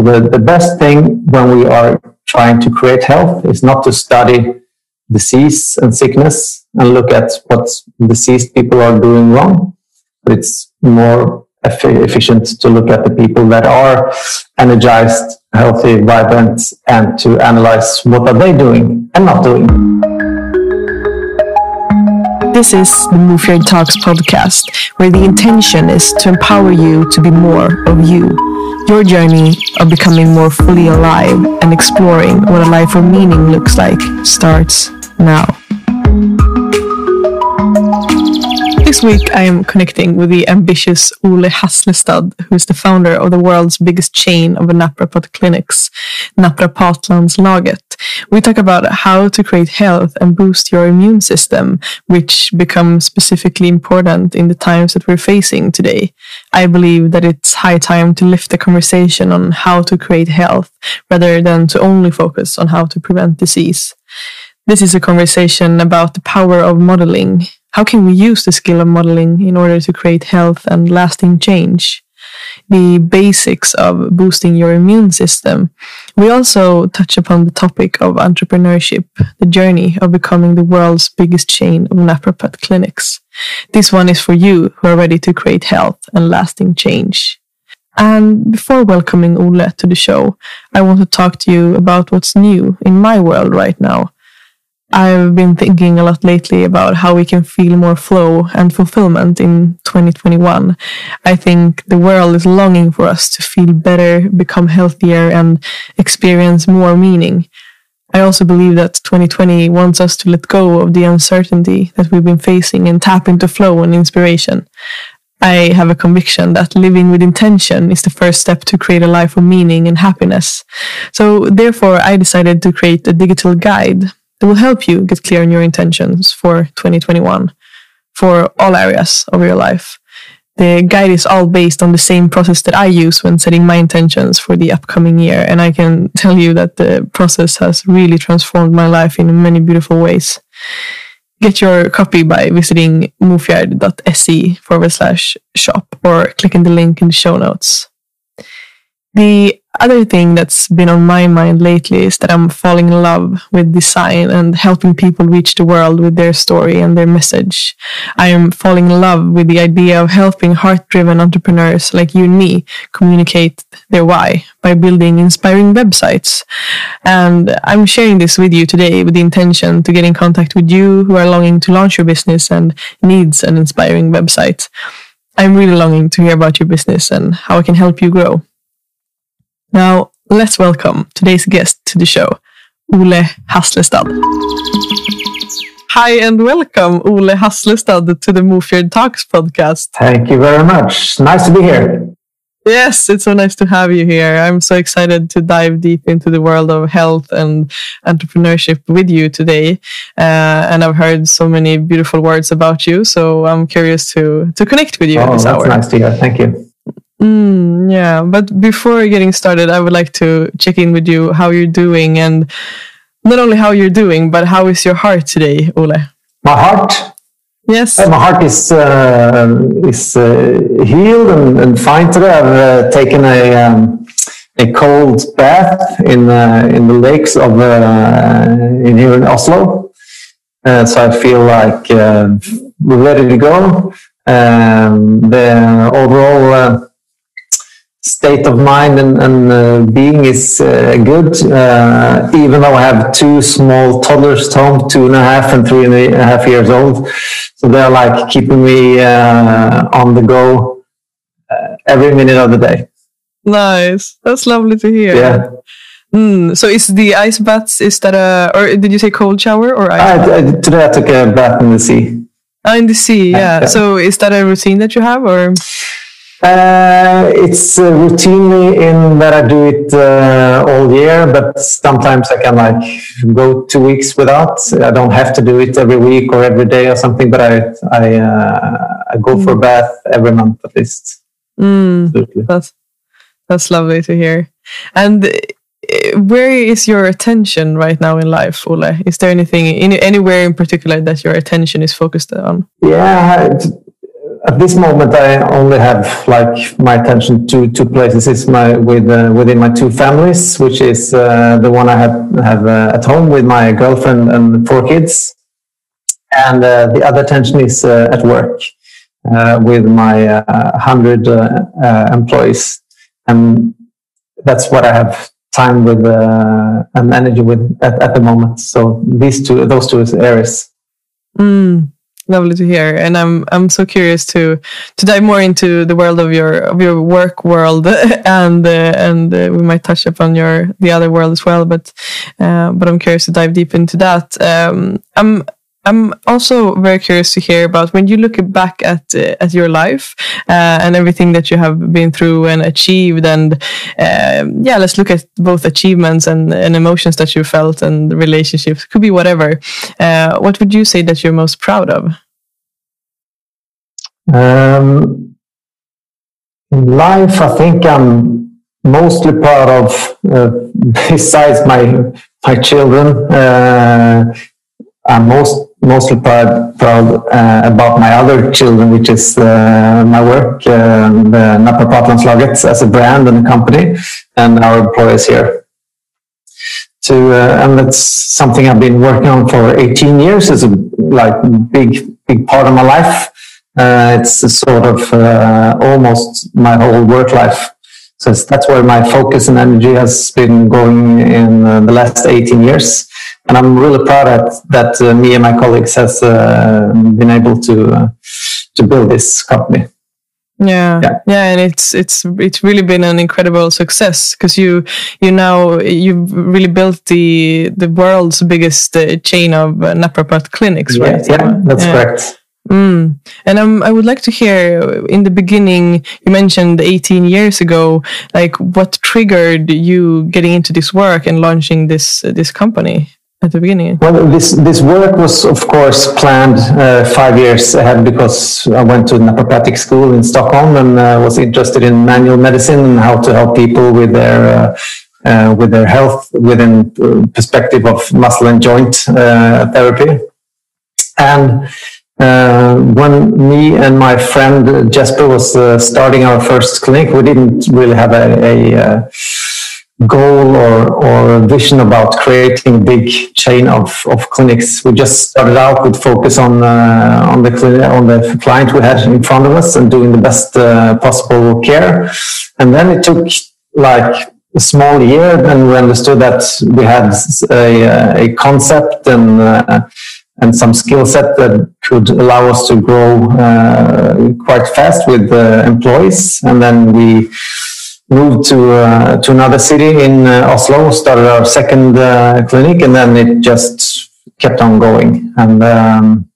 So the, the best thing when we are trying to create health is not to study disease and sickness and look at what diseased people are doing wrong, but it's more efficient to look at the people that are energized, healthy, vibrant, and to analyze what are they doing and not doing. This is the Move Your Talks podcast, where the intention is to empower you to be more of you. Your journey of becoming more fully alive and exploring what a life of meaning looks like starts now. This week, I am connecting with the ambitious Ole Hasslestad, who is the founder of the world's biggest chain of naprapat clinics, Naprapatlandslaget. We talk about how to create health and boost your immune system, which becomes specifically important in the times that we're facing today. I believe that it's high time to lift the conversation on how to create health rather than to only focus on how to prevent disease. This is a conversation about the power of modeling how can we use the skill of modeling in order to create health and lasting change? The basics of boosting your immune system. We also touch upon the topic of entrepreneurship, the journey of becoming the world's biggest chain of naprapat clinics. This one is for you who are ready to create health and lasting change. And before welcoming Ole to the show, I want to talk to you about what's new in my world right now I've been thinking a lot lately about how we can feel more flow and fulfillment in 2021. I think the world is longing for us to feel better, become healthier, and experience more meaning. I also believe that 2020 wants us to let go of the uncertainty that we've been facing and tap into flow and inspiration. I have a conviction that living with intention is the first step to create a life of meaning and happiness. So, therefore, I decided to create a digital guide that will help you get clear on your intentions for 2021 for all areas of your life. The guide is all based on the same process that I use when setting my intentions for the upcoming year. And I can tell you that the process has really transformed my life in many beautiful ways. Get your copy by visiting mufjard.se forward slash shop or clicking the link in the show notes. The other thing that's been on my mind lately is that I'm falling in love with design and helping people reach the world with their story and their message. I am falling in love with the idea of helping heart driven entrepreneurs like you and me communicate their why by building inspiring websites. And I'm sharing this with you today with the intention to get in contact with you who are longing to launch your business and needs an inspiring website. I'm really longing to hear about your business and how I can help you grow. Now, let's welcome today's guest to the show, Ole Hasslestad. Hi and welcome, Ole Hasslestad, to the Move Your Talks podcast. Thank you very much. Nice to be here. Yes, it's so nice to have you here. I'm so excited to dive deep into the world of health and entrepreneurship with you today. Uh, and I've heard so many beautiful words about you, so I'm curious to to connect with you oh, this that's hour. Nice to hear. Thank you. Mm, yeah, but before getting started, I would like to check in with you how you're doing and not only how you're doing, but how is your heart today, Ole? My heart? Yes. Uh, my heart is uh, is uh, healed and, and, fine today. I've uh, taken a um, a cold bath in uh, in the lakes of uh, in here in Oslo, so I feel like we're ready to go. Um, the overall state of mind and, and uh, being is uh, good. Uh, even though I have two small toddlers at home, two and a half and three and a half years old, so they're like keeping me uh, on the go uh, every minute of the day. Nice, that's lovely to hear. Yeah. Mm, so is the ice baths? Is that a or did you say cold shower or ice? I, I, today I took a bath in the sea. Oh, in the sea, yeah. yeah. So is that a routine that you have, or? Uh, it's uh, routinely in that I do it uh, all year, but sometimes I can like go two weeks without. I don't have to do it every week or every day or something, but I I, uh, I go for a mm. bath every month at least. Mm, that's that's lovely to hear. And uh, where is your attention right now in life, Ole? Is there anything in, anywhere in particular that your attention is focused on? Yeah at this moment, I only have like my attention to two places. Is my with uh, within my two families, which is uh, the one I have have uh, at home with my girlfriend and four kids, and uh, the other attention is uh, at work uh, with my hundred employees, and that's what I have time with and energy with at, at the moment. So these two, those two areas. Mm lovely to hear and i'm i'm so curious to to dive more into the world of your of your work world and uh, and uh, we might touch upon your the other world as well but uh, but i'm curious to dive deep into that. Um, i'm I'm also very curious to hear about when you look back at uh, at your life uh, and everything that you have been through and achieved, and uh, yeah, let's look at both achievements and, and emotions that you felt and relationships. Could be whatever. Uh, what would you say that you're most proud of? Um, in life, I think I'm mostly proud of, uh, besides my my children. Uh, I'm most mostly proud, proud uh, about my other children, which is uh, my work, uh, the Naprapatlandslaget as a brand and a company, and our employees here. To, uh, and that's something I've been working on for 18 years. It's a like big, big part of my life. Uh, it's sort of uh, almost my whole work life. So that's where my focus and energy has been going in uh, the last 18 years. And I'm really proud that, that uh, me and my colleagues has uh, been able to uh, to build this company. Yeah, yeah, yeah, and it's it's it's really been an incredible success because you you now you've really built the the world's biggest uh, chain of uh, clinics, right? Yeah, yeah that's yeah. correct. Mm. And um, I would like to hear in the beginning, you mentioned 18 years ago, like what triggered you getting into this work and launching this uh, this company at the beginning? Well, this this work was of course planned uh, five years ahead because I went to an naprapathic school in Stockholm and uh, was interested in manual medicine and how to help people with their uh, uh with their health within perspective of muscle and joint uh, therapy. And uh, when me and my friend Jesper was uh, starting our first clinic, we didn't really have a, a uh, goal or, or vision about creating big chain of, of clinics. We just started out with focus on uh, on the on the client we had in front of us and doing the best uh, possible care. And then it took like a small year, and we understood that we had a, a concept and and some skill set that could allow us to grow uh, quite fast with uh, employees. And then we moved to uh, to another city in uh, Oslo, started our second uh, clinic, and then it just kept on going. And um,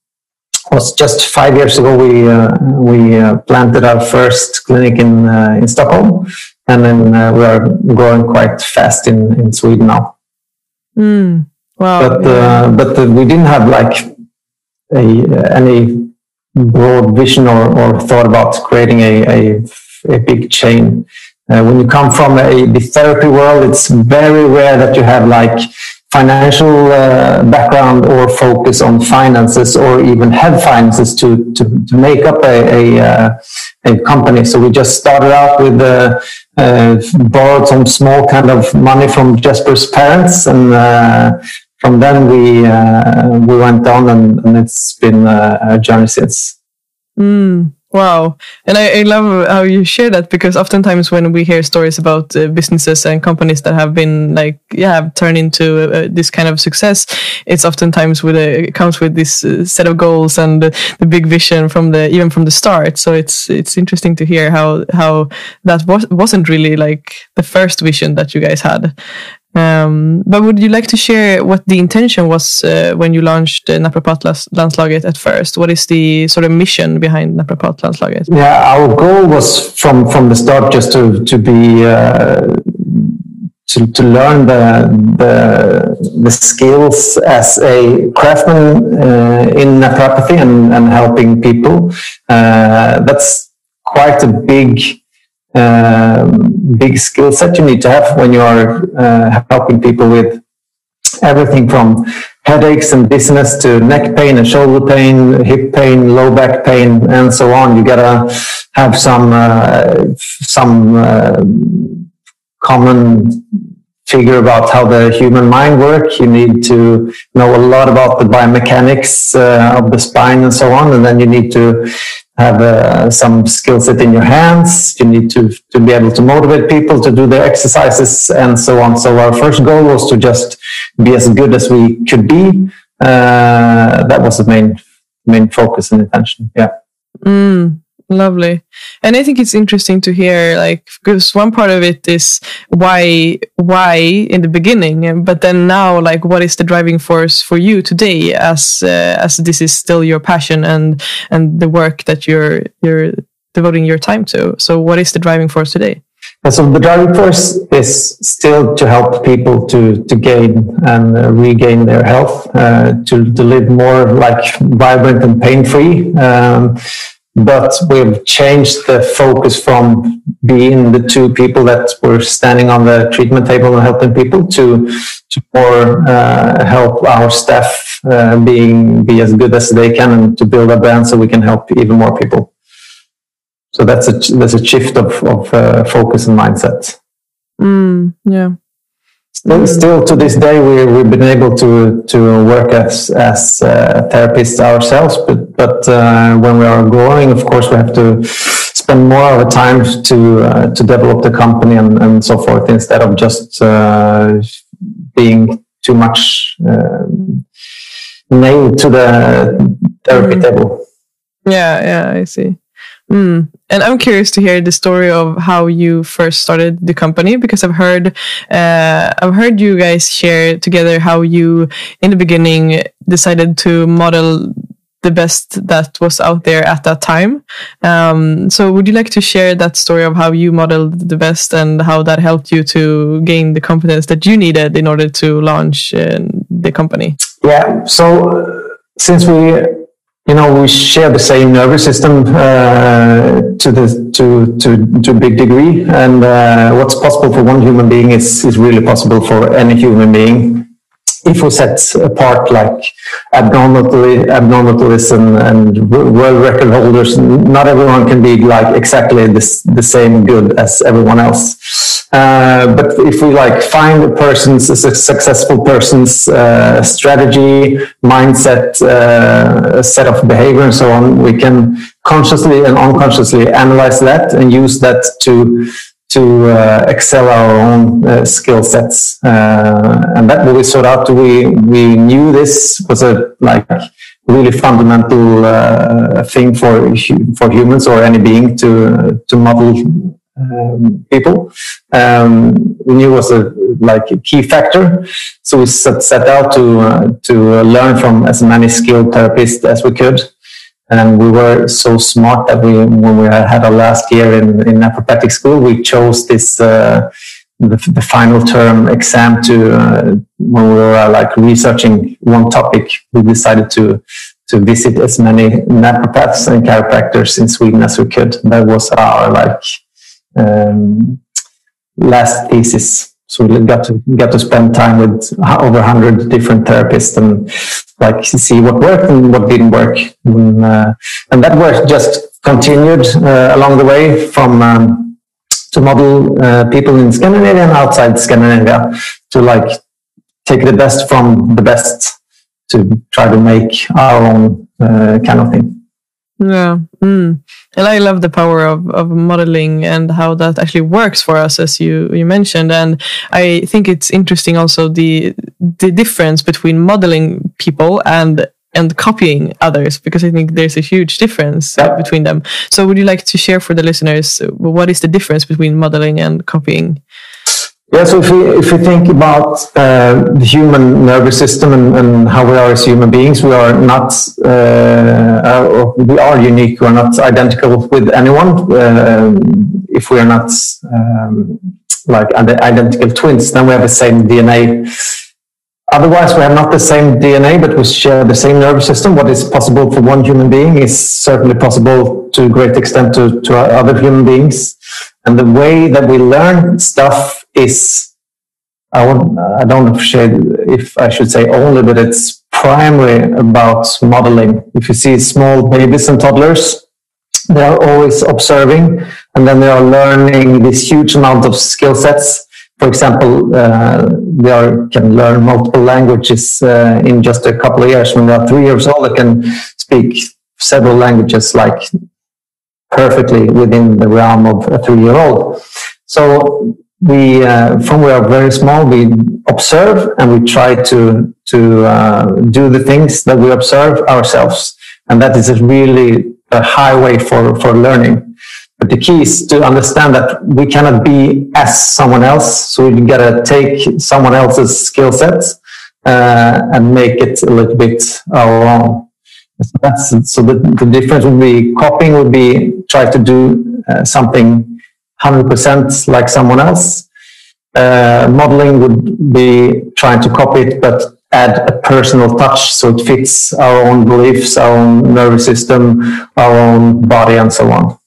was just five years ago we uh, we planted our first clinic in in Stockholm, and then we are growing quite fast in in Sweden now. Mm. Wow. But yeah. uh, but uh, we didn't have like a any broad vision or, or thought about creating a, a, a big chain. Uh, when you come from a, the therapy world, it's very rare that you have like financial uh, background or focus on finances or even have finances to, to, to make up a, a, uh, a company. So we just started out with uh, uh, borrowed some small kind of money from Jesper's parents and uh, from then we uh, we went on and, and it's been a, journey since. Mm, wow. And I, I, love how you share that because oftentimes when we hear stories about uh, businesses and companies that have been like, yeah, turned into uh, this kind of success, it's oftentimes with a, it comes with this uh, set of goals and the, the, big vision from the, even from the start. So it's, it's interesting to hear how, how that was, wasn't really like the first vision that you guys had. Um, but would you like to share what the intention was uh, when you launched uh, Naprapatlandslaget at first? What is the sort of mission behind Naprapatlandslaget? Yeah, our goal was from from the start just to to be uh, to, to learn the, the, the skills as a craftsman uh, in naprapathy and, and helping people. Uh, that's quite a big um, big skill set you need to have when you are uh, helping people with everything from headaches and dizziness to neck pain and shoulder pain, hip pain, low back pain, and so on. You gotta have some uh, some uh, common figure about how the human mind works. You need to know a lot about the biomechanics uh, of the spine and so on, and then you need to have uh, some skill set in your hands. You need to, to be able to motivate people to do their exercises and so on. So our first goal was to just be as good as we could be. Uh, that was the main main focus and intention. Yeah. Mm. Lovely. And I think it's interesting to hear like because one part of it is why why in the beginning but then now like what is the driving force for you today as uh, as this is still your passion and and the work that you're you're devoting your time to. So what is the driving force today? so the driving force is still to help people to to gain and uh, regain their health, uh, to to live more like vibrant and pain free. Um, but we've changed the focus from being the two people that were standing on the treatment table and helping people to to more uh, help our staff uh, being be as good as they can and to build a brand so we can help even more people. So that's a that's a shift of of uh, focus and mindset. Mm, yeah. Still, still to this day, we, we've been able to to work as as uh, therapists ourselves. But but uh, when we are growing, of course, we have to spend more of our time to uh, to develop the company and, and so forth instead of just uh, being too much um, nailed to the therapy mm. table. Yeah, yeah, I see. Mm. And I'm curious to hear the story of how you first started the company because I've heard uh, I've heard you guys share together how you in the beginning decided to model the best that was out there at that time. Um, so would you like to share that story of how you modeled the best and how that helped you to gain the confidence that you needed in order to launch uh, the company? Yeah. So since we you know, we share the same nervous system uh, to the to to to a big degree, and uh, what's possible for one human being is is really possible for any human being if we set apart like abnormality, abnormalities and, and world record holders, not everyone can be like exactly this, the same good as everyone else. Uh, but if we like find a person's, a successful person's uh, strategy, mindset, uh, set of behavior and so on, we can consciously and unconsciously analyze that and use that to to uh, excel our own uh, skill sets. Uh, and that we sought out. We we knew this was a like really fundamental uh, thing for for humans or any being to to model um, people. Um, we knew was a like a key factor. So we set, set out to uh, to learn from as many skilled therapists as we could and we were so smart that we, when we had our last year in, in naprapathic school, we chose this uh, the, the, final term exam to uh, when we were uh, like researching one topic. We decided to to visit as many naprapaths and chiropractors in Sweden as we could. That was our like um, last thesis. So we got to got to spend time with over hundred different therapists and like see what worked and what didn't work. And, uh, and that work just continued uh, along the way from um, to model uh, people in Scandinavia and outside Scandinavia to like take the best from the best to try to make our own uh, kind of thing. Yeah. Mm. And I love the power of, of modeling and how that actually works for us, as you, you mentioned. And I think it's interesting also the the difference between modeling people and and copying others because I think there's a huge difference yeah. between them. So would you like to share for the listeners what is the difference between modeling and copying? Yeah, so if we, if we think about uh, the human nervous system and, and, how we are as human beings, we are not, uh, we are unique. We're not identical with anyone. Uh, if we are not um, like identical twins, then we have the same DNA. Otherwise, we have not the same DNA, but we share the same nervous system. What is possible for one human being is certainly possible to a great extent to, to other human beings. And the way that we learn stuff is I, I don't know if I should say only, but it's primarily about modeling. If you see small babies and toddlers, they are always observing and then they are learning this huge amount of skill sets. For example, uh, they are, can learn multiple languages uh, in just a couple of years. When they are three years old, they can speak several languages like perfectly within the realm of a three-year-old. So we, uh, from we are very small, we observe and we try to to uh, do the things that we observe ourselves, and that is a really a highway for for learning. But the key is to understand that we cannot be as someone else, so we gotta take someone else's skill sets uh, and make it a little bit our own. So that's so the, the difference would be copying would be try to do uh, something 100% like someone else. Uh, modeling would be trying to copy it, but add a personal touch so it fits our own beliefs, our own nervous system, our own body, and so on.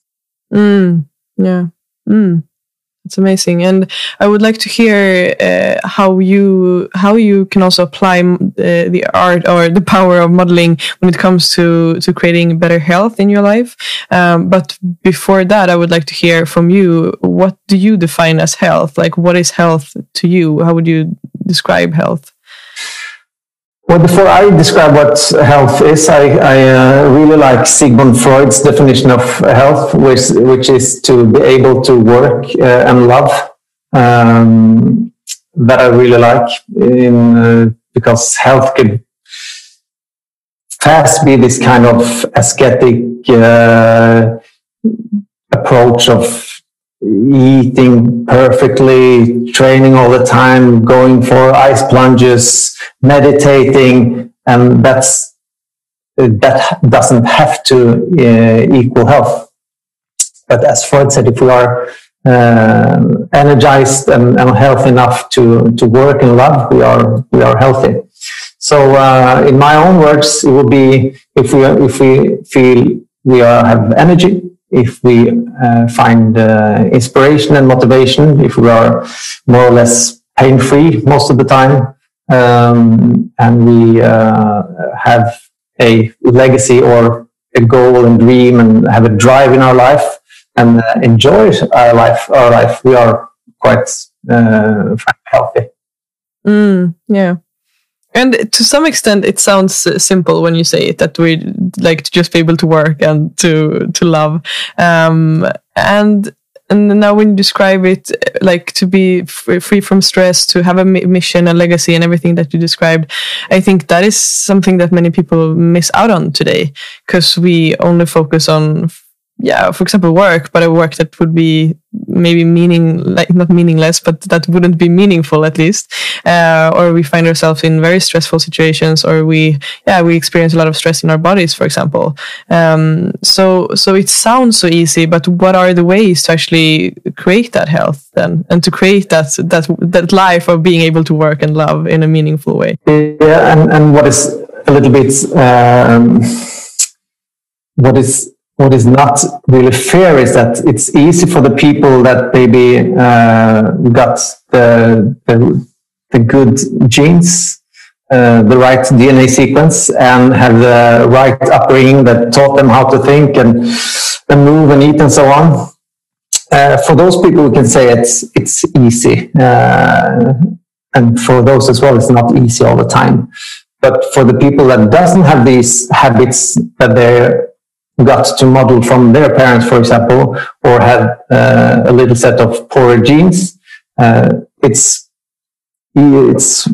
Mm, yeah. Mm. It's amazing, and I would like to hear uh, how you how you can also apply uh, the art or the power of modeling when it comes to to creating better health in your life. Um, but before that, I would like to hear from you. What do you define as health? Like, what is health to you? How would you describe health? Well, before I describe what health is, I, I uh, really like Sigmund Freud's definition of health, which, which is to be able to work uh, and love. Um, that I really like in, uh, because health can fast be this kind of ascetic uh, approach of eating perfectly, training all the time, going for ice plunges, meditating, and that's that doesn't have to uh, equal health. But as Freud said, if we are uh, energized and, and, healthy enough to, to work and love, we are we are healthy. So, uh, in my own words, it would be if we if we feel we are, have energy, if we uh, find uh, inspiration and motivation, if we are more or less pain free most of the time, um, and we uh, have a legacy or a goal and dream and have a drive in our life and uh, enjoy our life, our life, we are quite uh, healthy. Mm, yeah. And to some extent, it sounds uh, simple when you say it that we like to just be able to work and to to love. Um, and and now when you describe it uh, like to be free from stress to have a mission a legacy and everything that you described i think that is something that many people miss out on today because we only focus on yeah, for example, work, but a work that would be maybe meaning like not meaningless, but that wouldn't be meaningful at least. Uh, or we find ourselves in very stressful situations, or we yeah we experience a lot of stress in our bodies, for example. Um, so so it sounds so easy, but what are the ways to actually create that health then, and to create that that that life of being able to work and love in a meaningful way? Yeah, and and what is a little bit um, what is what is not really fair is that it's easy for the people that maybe uh, got the, the, the good genes, uh, the right DNA sequence, and have the right upbringing that taught them how to think and, and move and eat and so on. Uh, for those people, we can say it's it's easy, uh, and for those as well, it's not easy all the time. But for the people that doesn't have these habits that they're got to model from their parents, for example, or had uh, a little set of poorer genes, uh, it's it's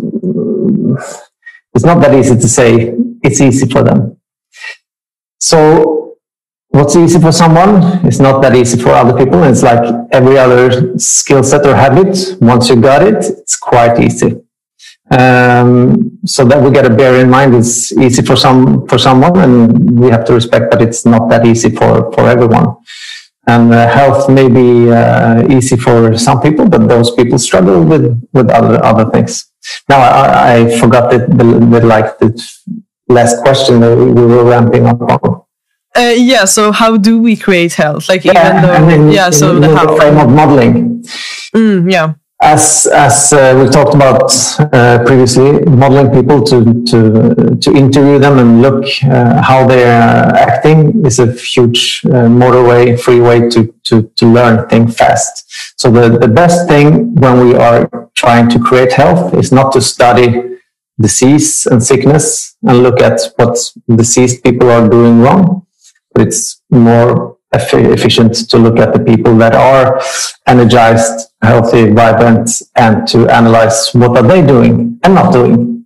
it's not that easy to say it's easy for them. So what's easy for someone is not that easy for other people. It's like every other skill set or habit. Once you got it, it's quite easy. Um, so that we got to bear in mind it's easy for some for someone, and we have to respect that it's not that easy for for everyone. And uh, health may be uh, easy for some people, but those people struggle with with other other things. Now I, I forgot the, the, the like the last question that we were ramping up on. Uh, yeah. So how do we create health? Like yeah, even though, I mean, yeah. so the, the frame of modeling. Mm, yeah. As as uh, we talked about uh, previously, modeling people to to to interview them and look uh, how they are acting is a huge uh, motorway, free way to to to learn, think fast. So the the best thing when we are trying to create health is not to study disease and sickness and look at what diseased people are doing wrong, but it's more efficient to look at the people that are energized, healthy, vibrant, and to analyze what are they doing and not doing.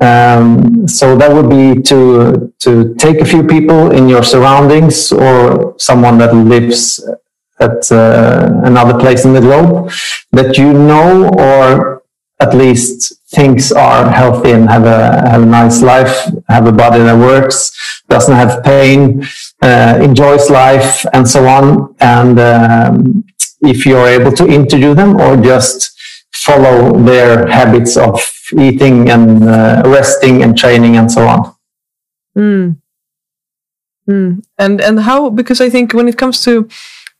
Um, so that would be to to take a few people in your surroundings or someone that lives at uh, another place in the globe that you know or at least things are healthy and have a have a nice life, have a body that works, doesn't have pain, uh, enjoys life, and so on. And um, if you're able to interview them or just follow their habits of eating and uh, resting and training and so on. Mm. Mm. And and how because I think when it comes to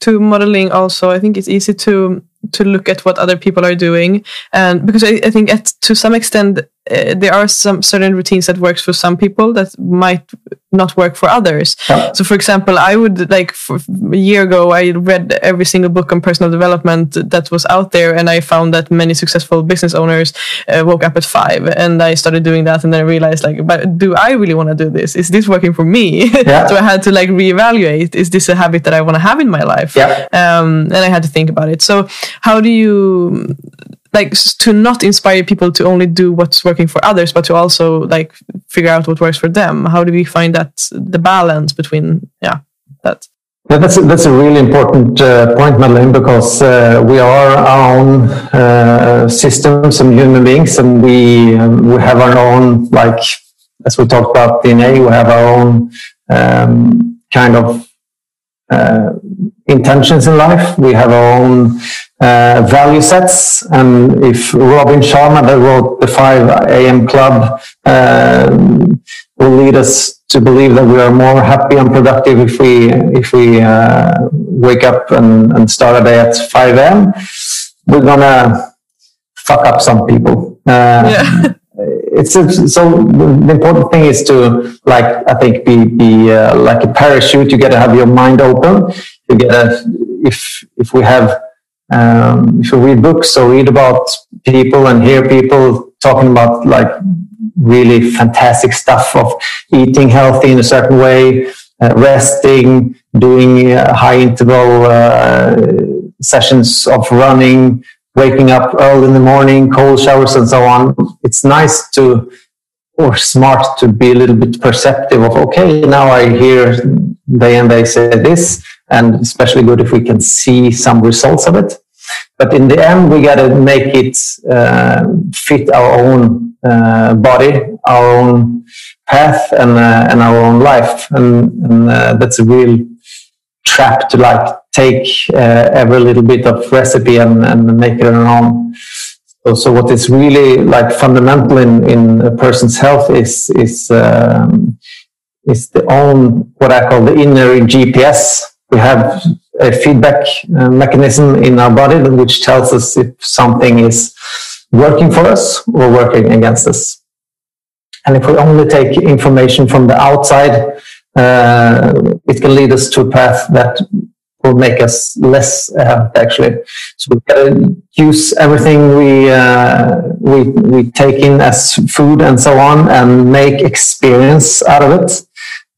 to modeling also I think it's easy to to look at what other people are doing. And because I, I think at to some extent uh, there are some certain routines that works for some people that might not work for others. Yeah. So, for example, I would like a year ago, I read every single book on personal development that was out there, and I found that many successful business owners uh, woke up at five, and I started doing that, and then I realized like, but do I really want to do this? Is this working for me? Yeah. so I had to like reevaluate: is this a habit that I want to have in my life? Yeah. Um, and I had to think about it. So, how do you like to not inspire people to only do what's working for others but to also like figure out what works for them how do we find that the balance between yeah that yeah, that's a, that's a really important uh, point, Madeleine, because uh, we are our own uh, systems and human beings, and we um, we have our own like as we talked about DNA, we have our own um, kind of uh, intentions in life. We have our own uh, value sets. And if Robin Sharma, that wrote the 5 a.m. Club, uh, will lead us to believe that we are more happy and productive if we if we uh, wake up and, and start a day at 5 a.m. We're gonna fuck up some people. Uh, yeah. It's a, so the important thing is to like I think be be uh, like a parachute. You got to have your mind open. You get to if if we have um, if you read books or read about people and hear people talking about like really fantastic stuff of eating healthy in a certain way, uh, resting, doing uh, high interval uh, sessions of running, waking up early in the morning, cold showers, and so on. It's nice to or smart to be a little bit perceptive of okay now i hear they and they say this and especially good if we can see some results of it but in the end, we got to make it uh, fit our own uh, body, our own path, and uh, and our own life, and, and uh, that's a real trap to like take uh, every little bit of recipe and, and make it our own. So, so what is really like fundamental in, in a person's health is is um, is the own what I call the inner GPS. We have a feedback uh, mechanism in our body which tells us if something is working for us or working against us. And if we only take information from the outside, uh, it can lead us to a path that will make us less uh, actually. So we've gotta use everything we uh, we we take in as food and so on, and make experience out of it.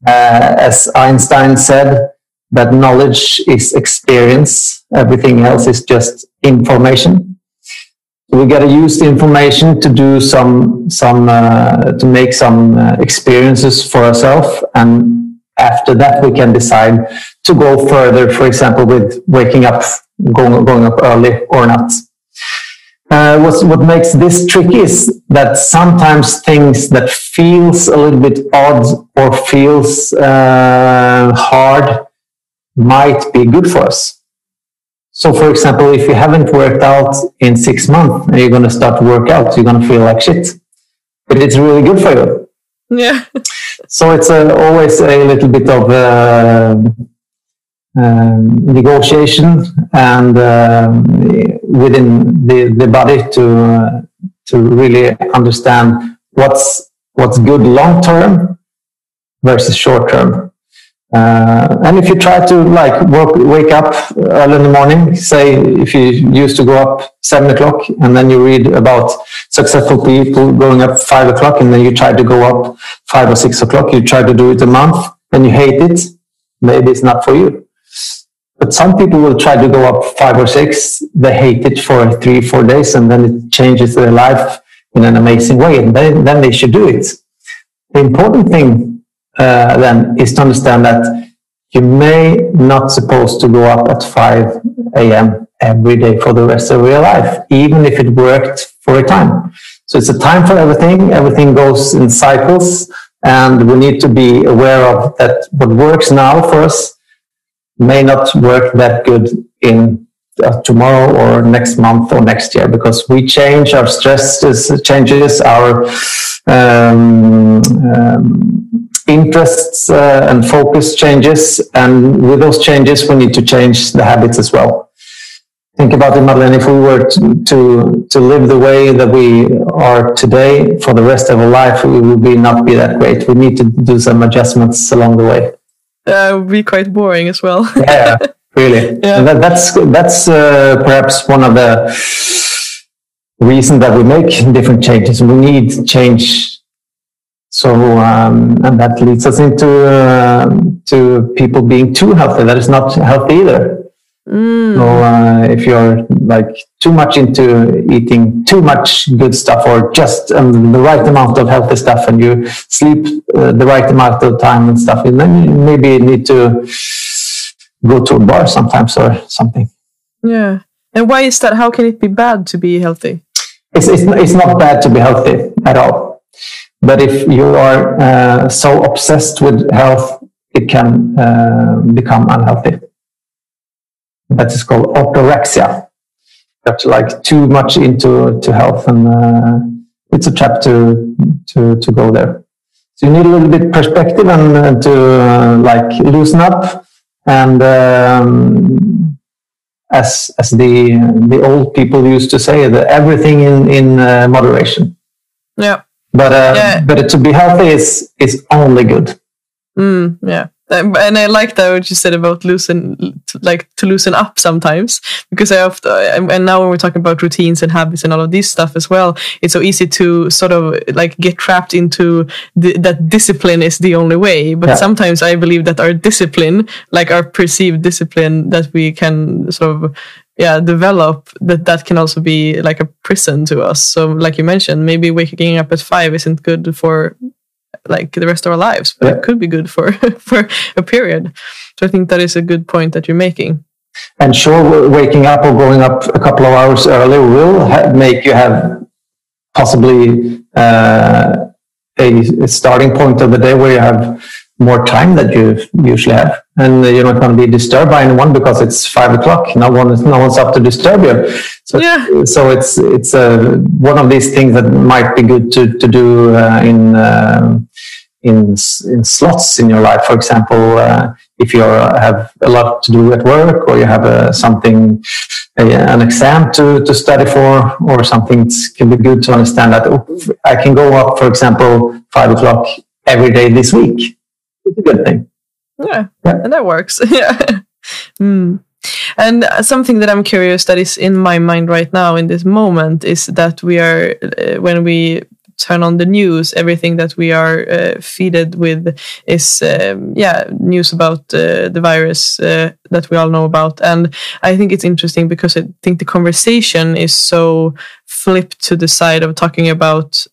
Uh, as Einstein said, that knowledge is experience. Everything else is just information. So we got to use the information to do some, some, uh, to make some uh, experiences for ourselves. And after that, we can decide to go further, for example, with waking up, going, going up early or not. Uh, what makes this tricky is that sometimes things that feels a little bit odd or feels uh, hard might be good for us. So, for example, if you haven't worked out in six months and you're going to start to work out, you're going to feel like shit. But it's really good for you. Yeah. so it's a, always a little bit of uh, um, negotiation, and um, within the, the body to uh, to really understand what's what's good long term versus short term. Uh, and if you try to like work, wake up early in the morning, say if you used to go up seven o'clock and then you read about successful people going up five o'clock and then you try to go up five or six o'clock, you try to do it a month and you hate it, maybe it's not for you. But some people will try to go up five or six. They hate it for three, four days, and then it changes their life in an amazing way. And then, then they should do it. The important thing uh, then is to understand that you may not supposed to go up at 5 a.m. every day for the rest of your life, even if it worked for a time. So it's a time for everything. Everything goes in cycles. And we need to be aware of that what works now for us may not work that good in uh, tomorrow or next month or next year because we change our stress changes our um, um, interests uh, and focus changes and with those changes we need to change the habits as well think about it Madeleine if we were to, to, to live the way that we are today for the rest of our life we would be not be that great we need to do some adjustments along the way uh, would be quite boring as well. yeah, really. Yeah. That, that's that's uh, perhaps one of the reasons that we make different changes. We need change. So, um, and that leads us into uh, to people being too healthy. That is not healthy either. Mm. So uh, if you're like too much into eating too much good stuff or just um, the right amount of healthy stuff and you sleep uh, the right amount of time and stuff, and then you maybe need to go to a bar sometimes or something. Yeah. And why is that? How can it be bad to be healthy? It's, it's, it's not bad to be healthy at all. But if you are uh, so obsessed with health, it can uh, become unhealthy that is called orthorexia. That's like too much into to health, and uh, it's a trap to to to go there. So you need a little bit perspective and uh, to uh, like loosen up, and um, as as the the old people used to say, that everything in in uh, moderation. Yeah. But uh, yeah. but to be healthy is is only good. Mm, yeah. And I like that what you said about loosen, like to loosen up sometimes, because I often, and now when we're talking about routines and habits and all of this stuff as well, it's so easy to sort of like get trapped into the, that discipline is the only way. But yeah. sometimes I believe that our discipline, like our perceived discipline that we can sort of yeah develop that that can also be like a prison to us so like you mentioned maybe waking up at five isn't good for like the rest of our lives, but yeah. it could be good for for a period. So I think that is a good point that you're making. And sure, waking up or going up a couple of hours early will ha- make you have possibly uh, a, a starting point of the day where you have more time that you usually have, and you're not going to be disturbed by anyone because it's five o'clock. No one is, no one's up to disturb you. So, yeah. so it's it's uh, one of these things that might be good to to do uh, in uh, in in slots in your life. For example, uh, if you have a lot to do at work, or you have uh, something an exam to, to study for or something it can be good to understand that oh, i can go up for example five o'clock every day this week it's a good thing. Yeah, yeah. and that works. yeah. Mm. And something that I'm curious that is in my mind right now in this moment is that we are, uh, when we turn on the news, everything that we are uh, feeded with is, um, yeah, news about uh, the virus uh, that we all know about. And I think it's interesting because I think the conversation is so flipped to the side of talking about,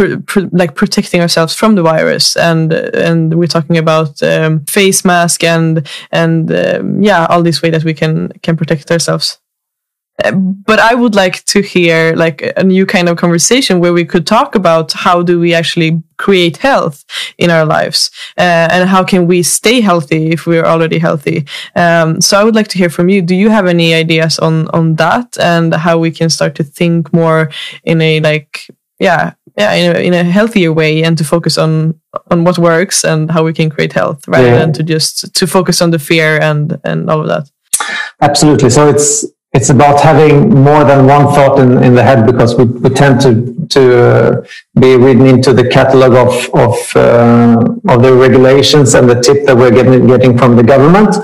uh, like, like protecting ourselves from the virus and and we're talking about um, face mask and and um, yeah all this way that we can can protect ourselves. Uh, but i would like to hear like a new kind of conversation where we could talk about how do we actually create health in our lives uh, and how can we stay healthy if we're already healthy. Um, so i would like to hear from you. Do you have any ideas on on that and how we can start to think more in a like yeah yeah in a, in a healthier way and to focus on on what works and how we can create health rather yeah. than to just to focus on the fear and and all of that Absolutely. So it's it's about having more than one thought in, in the head because we, we tend to to uh, be reading into the catalog of of uh, of the regulations and the tip that we're getting getting from the government,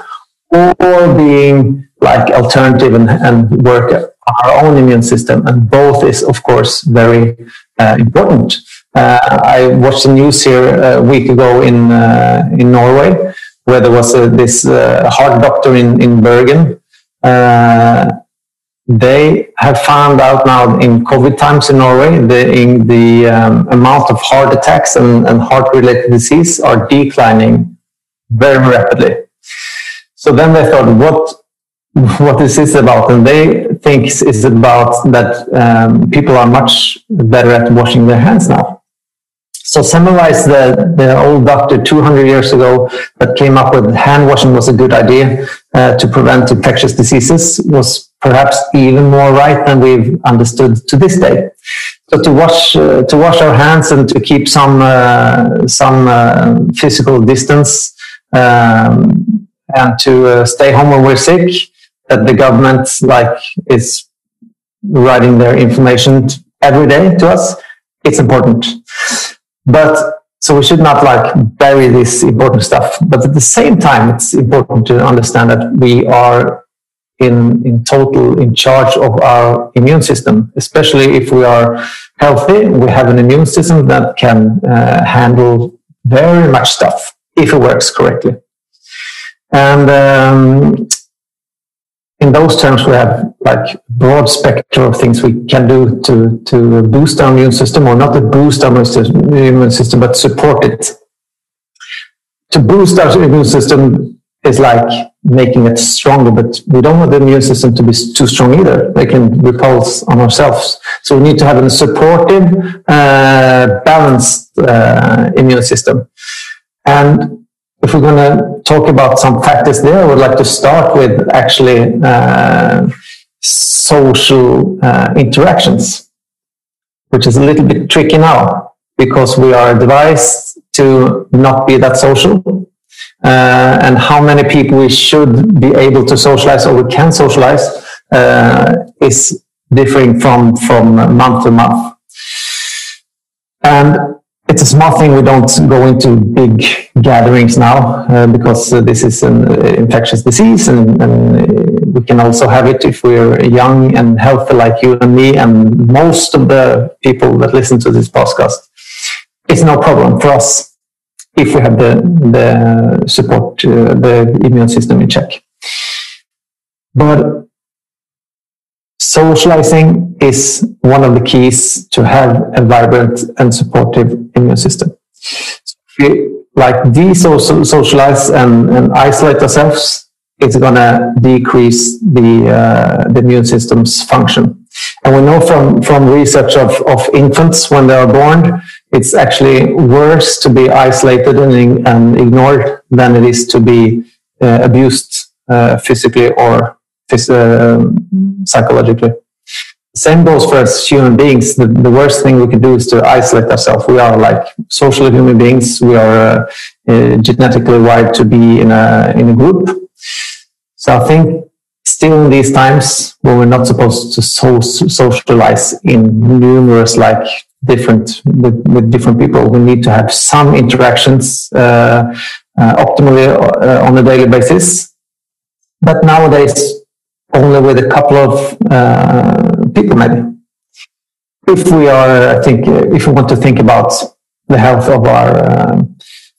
or being like alternative and, and work our own immune system. And both is of course very important. Uh, I watched the news here a week ago in uh, in Norway where there was this uh, heart doctor in in Bergen uh, they have found out now in COVID times in Norway, the, in the um, amount of heart attacks and, and heart-related disease are declining very rapidly. So then they thought, what what is this is about? And they think it's about that um, people are much better at washing their hands now. So summarize the, the old doctor 200 years ago that came up with hand washing was a good idea uh, to prevent infectious diseases was perhaps even more right than we've understood to this day. So to wash uh, to wash our hands and to keep some uh, some uh, physical distance um, and to uh, stay home when we're sick, that the government like is writing their information every day to us. It's important. But so we should not like bury this important stuff. But at the same time, it's important to understand that we are in, in total in charge of our immune system, especially if we are healthy. We have an immune system that can uh, handle very much stuff if it works correctly. And um, in those terms, we have like broad spectrum of things we can do to, to boost our immune system, or not to boost our immune system, but support it. To boost our immune system is like making it stronger, but we don't want the immune system to be too strong either. They can repulse on ourselves. So we need to have a supportive, uh, balanced uh, immune system. And if we're going to talk about some factors there, I would like to start with actually uh, social uh, interactions, which is a little bit tricky now because we are advised to not be that social. Uh, and how many people we should be able to socialize or we can socialize uh, is differing from, from month to month. And it's a small thing. We don't go into big gatherings now uh, because uh, this is an uh, infectious disease and, and, uh, we can also have it if we're young and healthy like you and me and most of the people that listen to this podcast. It's no problem for us if we have the, the support uh, the immune system in check. But socializing is one of the keys to have a vibrant and supportive immune system. So if we like de-socialize and, and isolate ourselves, it's going to decrease the, uh, the immune system's function. And we know from, from research of, of infants when they are born, it's actually worse to be isolated and, and ignored than it is to be uh, abused uh, physically or psychologically. Same goes for us human beings. The, the worst thing we can do is to isolate ourselves. We are like social human beings. We are uh, uh, genetically wired to be in a in a group. So I think still in these times when we're not supposed to so socialize in numerous like different with, with different people, we need to have some interactions uh, uh optimally uh, on a daily basis. But nowadays only with a couple of uh, people, maybe. If we are, I think, uh, if we want to think about the health of our uh,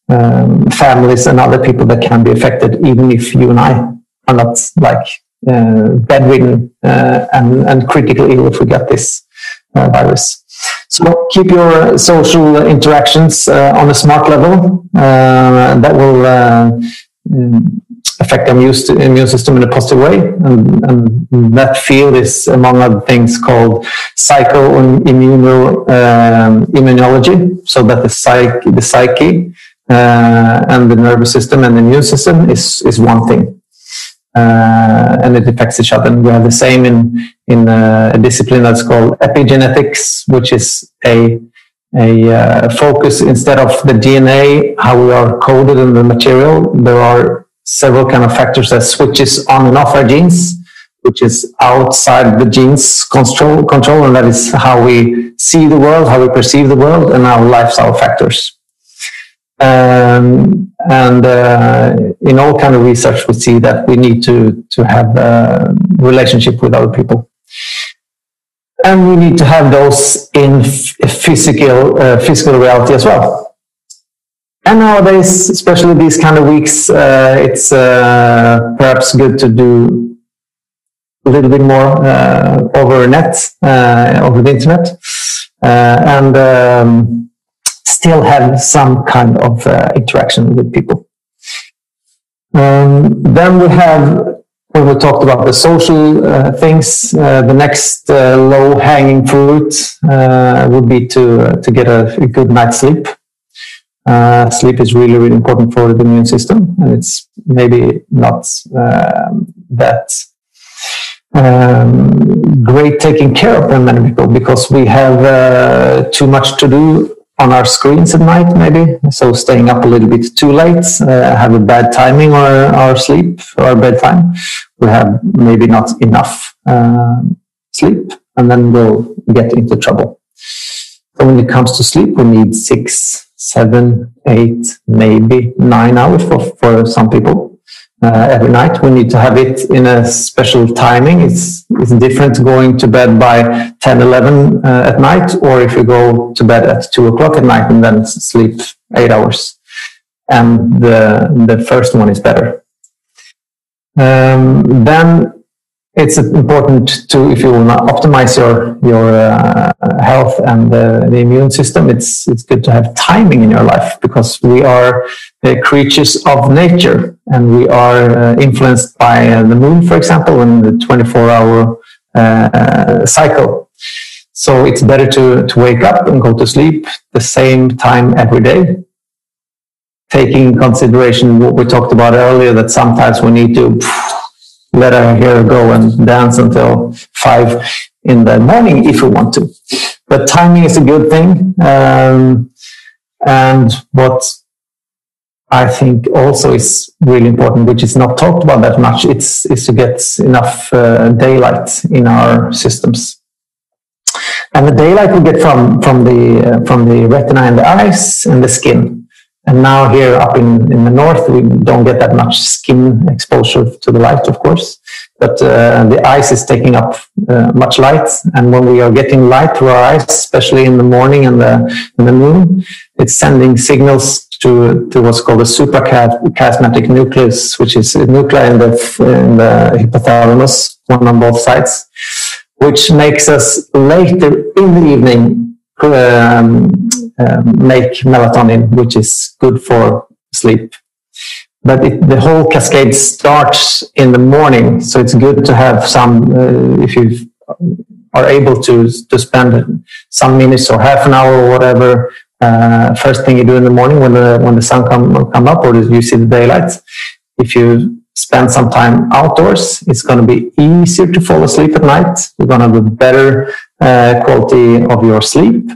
um, families and other people that can be affected, even if you and I are not like uh, bedridden uh, and, and critically ill if we get this uh, virus. So keep your social interactions on a smart level. that will affect the immune system in a positive way. And, and that field is, among other things, called psycho-immunology. Um, immunology. So that the psyche, the psyche uh, and the nervous system and the immune system is, is one thing. Uh, and it affects each other. And we have the same in, in uh, a discipline that's called epigenetics, which is a a uh, focus instead of the DNA, how we are coded in the material, there are several kind of factors that switches on and off our genes, which is outside the genes control, control, and that is how we see the world, how we perceive the world, and our lifestyle factors. Um, and uh, in all kind of research, we see that we need to to have a relationship with other people, and we need to have those in physical uh, physical reality as well. And nowadays, especially these kind of weeks, uh, it's uh, perhaps good to do a little bit more uh, over net, uh, over the internet, and. Um, still have some kind of uh, interaction with people. Um, then we have, when we talked about the social uh, things, uh, the next uh, low hanging fruit uh, would be to, uh, to get a, a, good night's sleep. Sleep is really, really important for the immune system, and it's maybe not um, that um, great taking care of them many people because we have too much to do on our screens at night, maybe. So staying up a little bit too late, uh, have a bad timing or our sleep or bedtime. We have maybe not enough uh, sleep, and then we'll get into trouble. So when it comes to sleep, we need six, seven, eight, maybe nine hours for, for some people uh, every night. We need to have it in a special timing. It's, it's different going to bed by 10, 11 uh, at night, or if you go to bed at 2 o'clock at night and then sleep eight hours. And the, the first one is better. Um, then it's important to if you want to optimize your your uh, health and the, the, immune system it's it's good to have timing in your life because we are uh, creatures of nature and we are uh, influenced by uh, the moon for example in the 24 hour uh, cycle. So it's better to to wake up and go to sleep the same time every day taking in consideration what we talked about earlier that sometimes we need to let our hair go and dance until five in the morning if we want to. But timing is a good thing. Um, and what I think also is really important, which is not talked about that much, it's is to get enough uh, daylight in our systems. And the daylight we get from from the uh, from the retina and the eyes and the skin. And now here up in, in the north, we don't get that much skin exposure to the light, of course, but uh, the ice is taking up uh, much light. And when we are getting light through our eyes, especially in the morning and the, in the moon, it's sending signals to, to what's called the suprachiasmatic nucleus, which is a nuclei in the, in the hypothalamus, one on both sides, which makes us later in the evening um, um, make melatonin, which is good for sleep. But it, the whole cascade starts in the morning, so it's good to have some. Uh, if you are able to to spend some minutes or half an hour or whatever uh, first thing you do in the morning when the when the sun come come up or you see the daylight. If you spend some time outdoors, it's going to be easier to fall asleep at night. You're going to have a better uh, quality of your sleep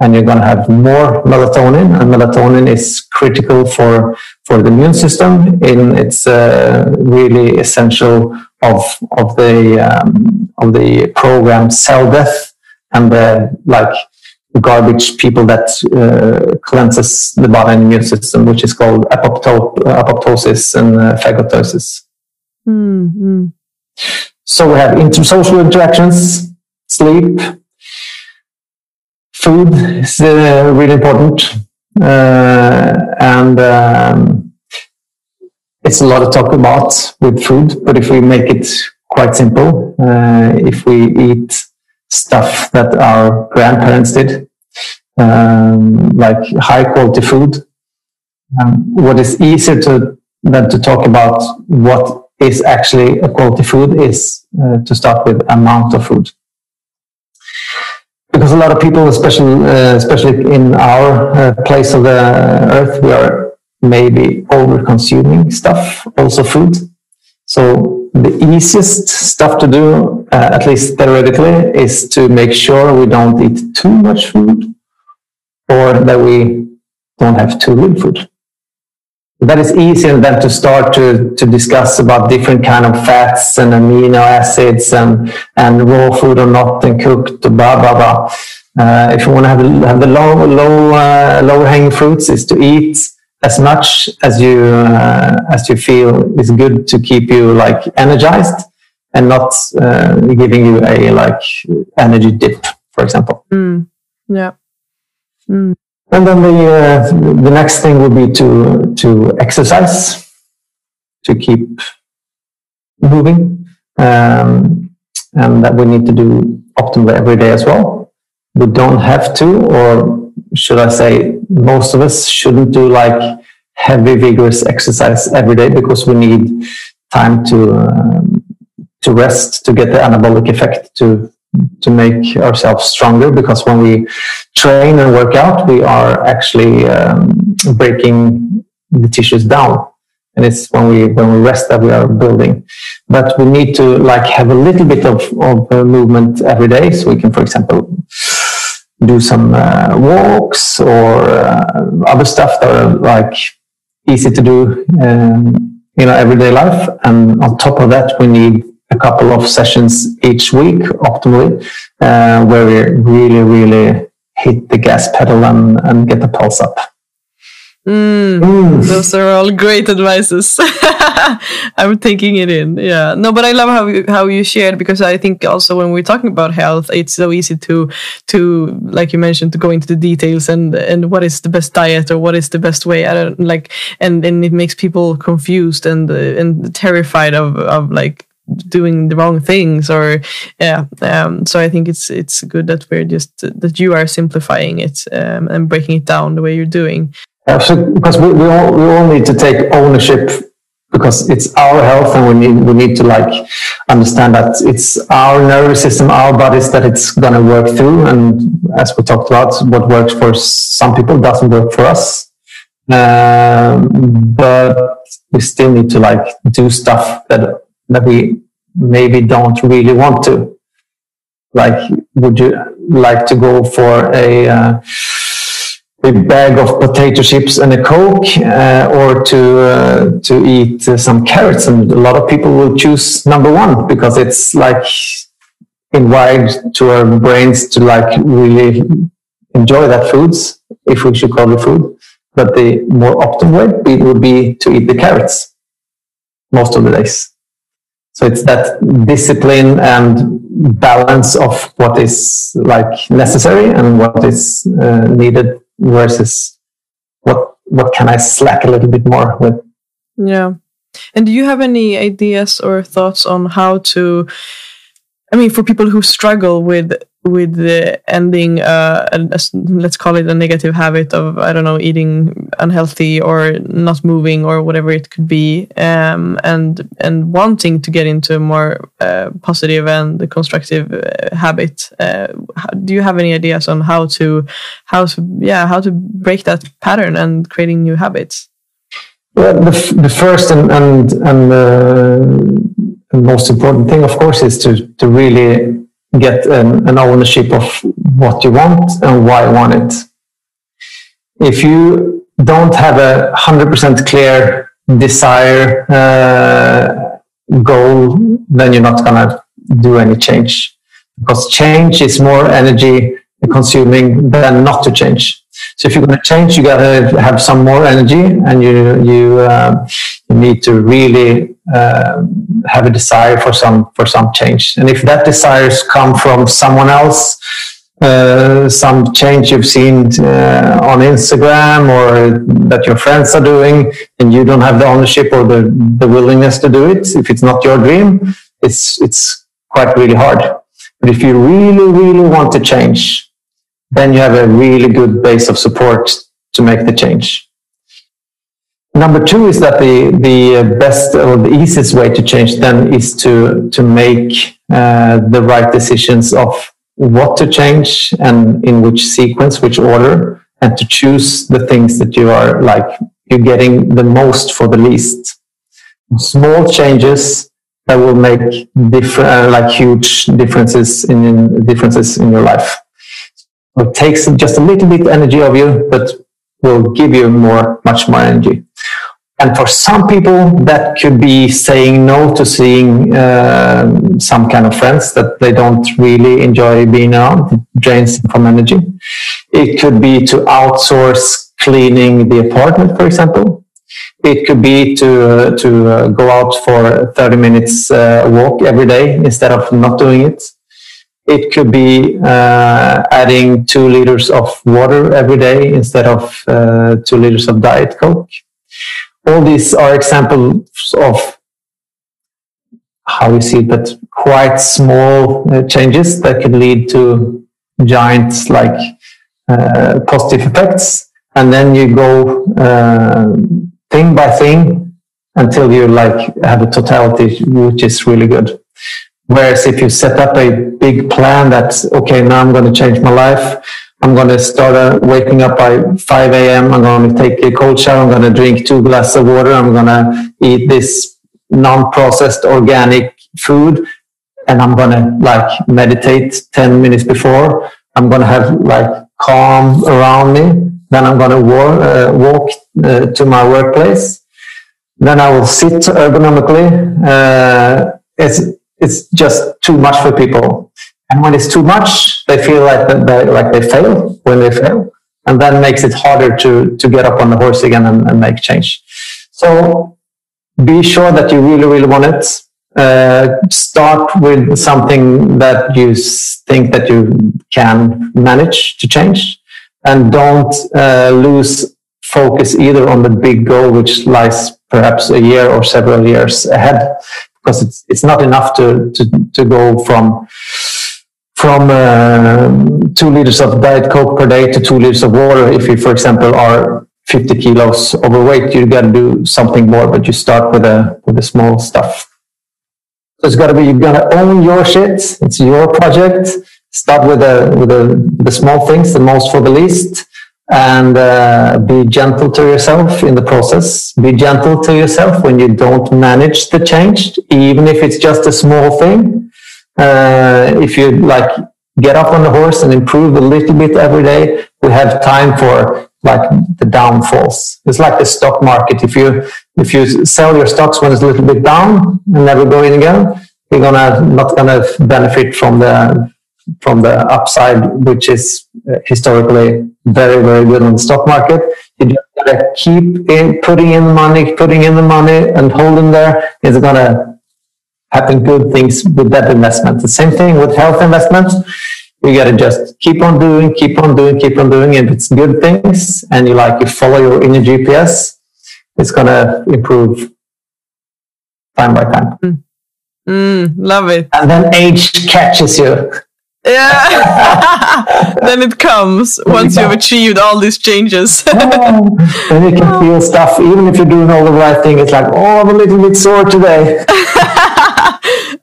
and you're going to have more melatonin and melatonin is critical for for the immune system in it's uh, really essential of of the um, of the program cell death and the like garbage people that uh, cleanses the body and immune system which is called apopto- apoptosis and uh, phagocytosis mm-hmm. so we have intersocial interactions sleep food is uh, really important. Uh, and um, it's a lot of talk about with food, but if we make it quite simple, uh, if we eat stuff that our grandparents did, um, like high quality food, um, what is easier to than to talk about what is actually a quality food is uh, to start with amount of food because a lot of people, especially uh, especially in our uh, place of the earth, we are maybe over consuming stuff, also food. So the easiest stuff to do, uh, at least theoretically, is to make sure we don't eat too much food, or that we don't have too little food. that is easy and then to start to, to discuss about different kind of fats and amino acids and, and raw food or not and cooked blah blah blah uh, if you want to have, have the low low uh, low hanging fruits is to eat as much as you uh, as you feel is good to keep you like energized and not uh, giving you a like energy dip for example mm. yeah mm. And then the uh, the next thing would be to to exercise, to keep moving, um, and that we need to do optimally every day as well. We don't have to, or should I say, most of us shouldn't do like heavy, vigorous exercise every day because we need time to um, to rest to get the anabolic effect to to make ourselves stronger because when we train and work out, we are actually um, breaking the tissues down. And it's when we when we rest that we are building. But we need to like have a little bit of, of uh, movement every day. So we can, for example, do some uh, walks or uh, other stuff that are like easy to do um, in our everyday life. And on top of that, we need a couple of sessions each week optimally, uh, where we really, really hit the gas pedal and, and get the pulse up. Mm, mm. Those are all great advices. I'm taking it in. Yeah. No, but I love how you, how you shared because I think also when we're talking about health, it's so easy to to like you mentioned to go into the details and and what is the best diet or what is the best way. I don't like and and it makes people confused and uh, and terrified of of like doing the wrong things or yeah um, so i think it's it's good that we're just that you are simplifying it um, and breaking it down the way you're doing Absolutely, because we, we all we all need to take ownership because it's our health and we need we need to like understand that it's our nervous system our bodies that it's going to work through and as we talked about what works for some people doesn't work for us um, but we still need to like do stuff that that we maybe don't really want to. Like, would you like to go for a, uh, a bag of potato chips and a Coke, uh, or to uh, to eat uh, some carrots? And a lot of people will choose number one because it's like inwired to our brains to like really enjoy that foods, if we should call it food. But the more optimal way would be to eat the carrots most of the days. So it's that discipline and balance of what is like necessary and what is uh, needed versus what what can I slack a little bit more with. Yeah. And do you have any ideas or thoughts on how to I mean for people who struggle with with the ending uh, a, let's call it a negative habit of i don't know eating unhealthy or not moving or whatever it could be um, and and wanting to get into a more uh, positive and constructive uh, habit. Uh, how, do you have any ideas on how to how to yeah how to break that pattern and creating new habits? Well the, the first and and, and uh, most important thing of course is to to really get an, an ownership of what you want and why you want it. If you don't have a 100% clear desire uh, goal, then you're not going to do any change because change is more energy consuming than not to change. So if you're going to change, you got to have some more energy, and you you, uh, you need to really uh, have a desire for some for some change. And if that desires come from someone else, uh, some change you've seen uh, on Instagram or that your friends are doing, and you don't have the ownership or the, the willingness to do it, if it's not your dream, it's it's quite really hard. But if you really, really want to change, then you have a really good base of support to make the change. Number two is that the, the best or the easiest way to change then is to, to make uh, the right decisions of what to change and in which sequence, which order, and to choose the things that you are like, you're getting the most for the least. Small changes that will make different, uh, like huge differences in, in differences in your life. It takes just a little bit energy of you, but will give you more, much more energy. And for some people, that could be saying no to seeing uh, some kind of friends that they don't really enjoy being around. It drains from energy. It could be to outsource cleaning the apartment, for example. It could be to uh, to uh, go out for 30 minutes uh, walk every day instead of not doing it. It could be uh, adding two liters of water every day instead of uh, two liters of diet coke. All these are examples of how we see that quite small uh, changes that could lead to giant like uh, positive effects. And then you go uh, thing by thing until you like have a totality which is really good whereas if you set up a big plan that's okay now i'm going to change my life I'm going to start uh, waking up by 5 a.m. I'm going to take a cold shower. I'm going to drink two glasses of water. I'm going to eat this non-processed organic food. And I'm going to like meditate 10 minutes before. I'm going to have like calm around me. Then I'm going to walk, uh, walk uh, to my workplace. Then I will sit ergonomically. Uh, it's, it's just too much for people. And when it's too much, they feel like they, like they fail when they fail, and that makes it harder to to get up on the horse again and, and make change. So be sure that you really really want it. Uh, start with something that you think that you can manage to change, and don't uh, lose focus either on the big goal, which lies perhaps a year or several years ahead, because it's it's not enough to to to go from from uh, two liters of diet coke per day to two liters of water. If you for example are 50 kilos overweight you got to do something more but you start with a with the small stuff. So it's got to be you got to own your shit. It's your project. Start with the with the, the small things the most for the least and uh, be gentle to yourself in the process be gentle to yourself when you don't manage the change even if it's just a small thing uh, if you like get up on the horse and improve a little bit every day, we have time for like the downfalls. It's like the stock market. If you if you sell your stocks when it's a little bit down and never go in again, you're gonna not gonna benefit from the from the upside, which is historically very very good on the stock market. You just gotta keep in putting in money, putting in the money, and holding there. It's gonna happen good things with that investment. The same thing with health investments. You got to just keep on doing, keep on doing, keep on doing. If it's good things and you like, you follow your inner GPS, it's going to improve time by time. Mm. Mm, love it. And then age catches you. Yeah. then it comes once you've achieved all these changes. oh, then you can feel stuff, even if you're doing all the right thing. It's like, oh, I'm a little bit sore today.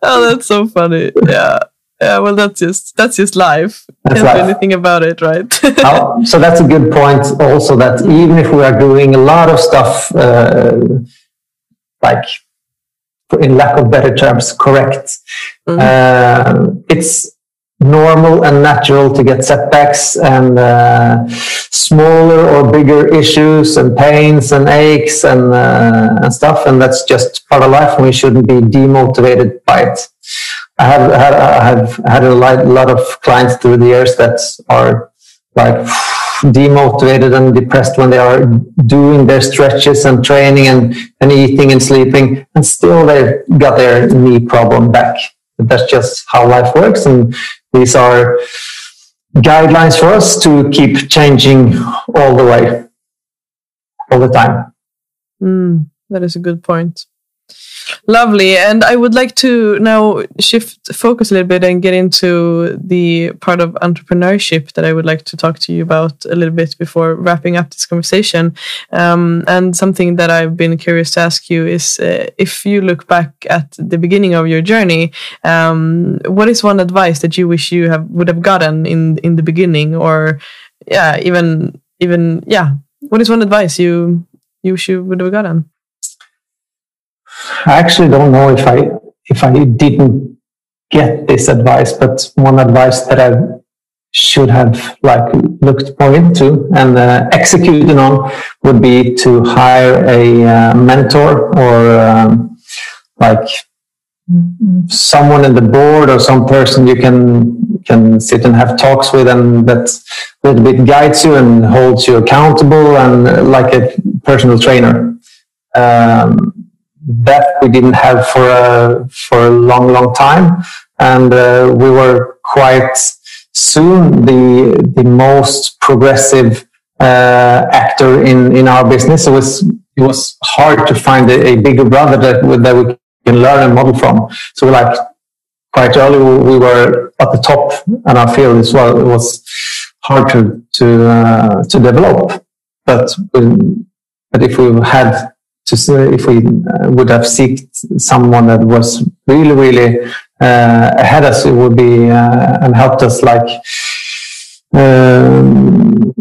oh, that's so funny. Yeah. Yeah, well, that's just that's just life. That's Can't life. do anything about it, right? oh, so that's a good point. Also, that even if we are doing a lot of stuff, uh, like in lack of better terms, correct, mm-hmm. uh, it's normal and natural to get setbacks and uh, smaller or bigger issues and pains and aches and, uh, and stuff. And that's just part of life. And we shouldn't be demotivated by it. I have had, I have had a lot of clients through the years that are like demotivated and depressed when they are doing their stretches and training and, and eating and sleeping and still they've got their knee problem back. That's just how life works. And these are guidelines for us to keep changing all the way, all the time. Mm, that is a good point. Lovely. And I would like to now shift focus a little bit and get into the part of entrepreneurship that I would like to talk to you about a little bit before wrapping up this conversation. Um, and something that I've been curious to ask you is uh, if you look back at the beginning of your journey, um, what is one advice that you wish you have would have gotten in in the beginning, or yeah, even even yeah, what is one advice you you wish you would have gotten? I actually don't know if I if I didn't get this advice, but one advice that I should have like looked more into and uh, executed on would be to hire a uh, mentor or um, like someone in the board or some person you can can sit and have talks with and that a little bit guides you and holds you accountable and uh, like a personal trainer. Um, that we didn't have for a for a long long time and uh, we were quite soon the the most progressive uh, actor in in our business. It was it was hard to find a, a bigger brother that that we can learn and model from. So like quite early we were at the top in our field as well. It was hard to to uh, to develop, but but if we had to say if we uh, would have seeked someone that was really really uh, ahead us, it would be uh, and helped us like um,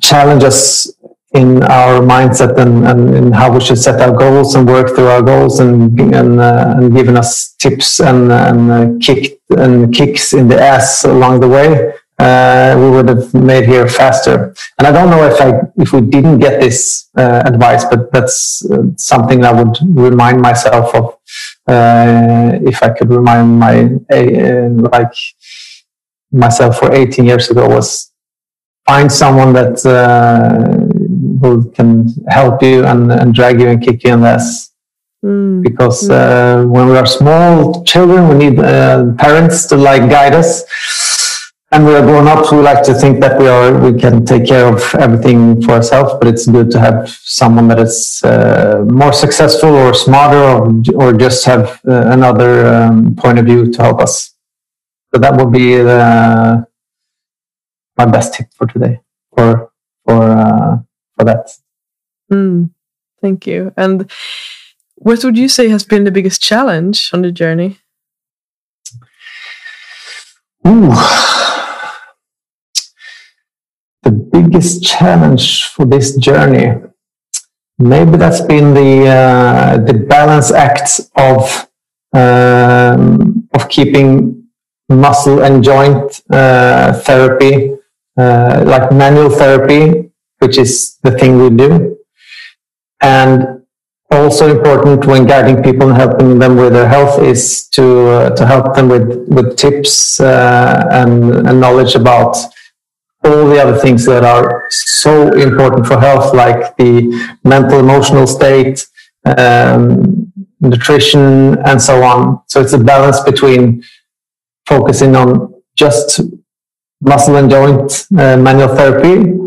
challenge us in our mindset and, and in how we should set our goals and work through our goals and and, uh, and giving us tips and, and uh, and kicks in the ass along the way uh, we would have made here faster and I don't know if I if we didn't get this uh, advice but that's something I would remind myself of uh, if I could remind my uh, like myself for 18 years ago was find someone that uh, who can help you and, and drag you and kick you in the ass. Mm. Because uh, when we are small children, we need uh, parents to like guide us and we are grown up we like to think that we are we can take care of everything for ourselves but it's good to have someone that is uh, more successful or smarter or, or just have uh, another um, point of view to help us. So that would be uh, my best tip for today for for uh, for that. Mm, thank you. And what would you say has been the biggest challenge on the journey? Ooh biggest challenge for this journey? Maybe that's been the uh, the balance act of um, of keeping muscle and joint uh, therapy, uh, like manual therapy, which is the thing we do, and also important when guiding people and helping them with their health is to uh, to help them with with tips uh, and, and knowledge about all the other things that are so important for health, like the mental, emotional state, um, nutrition, and so on. So it's a balance between focusing on just muscle and joint uh, manual therapy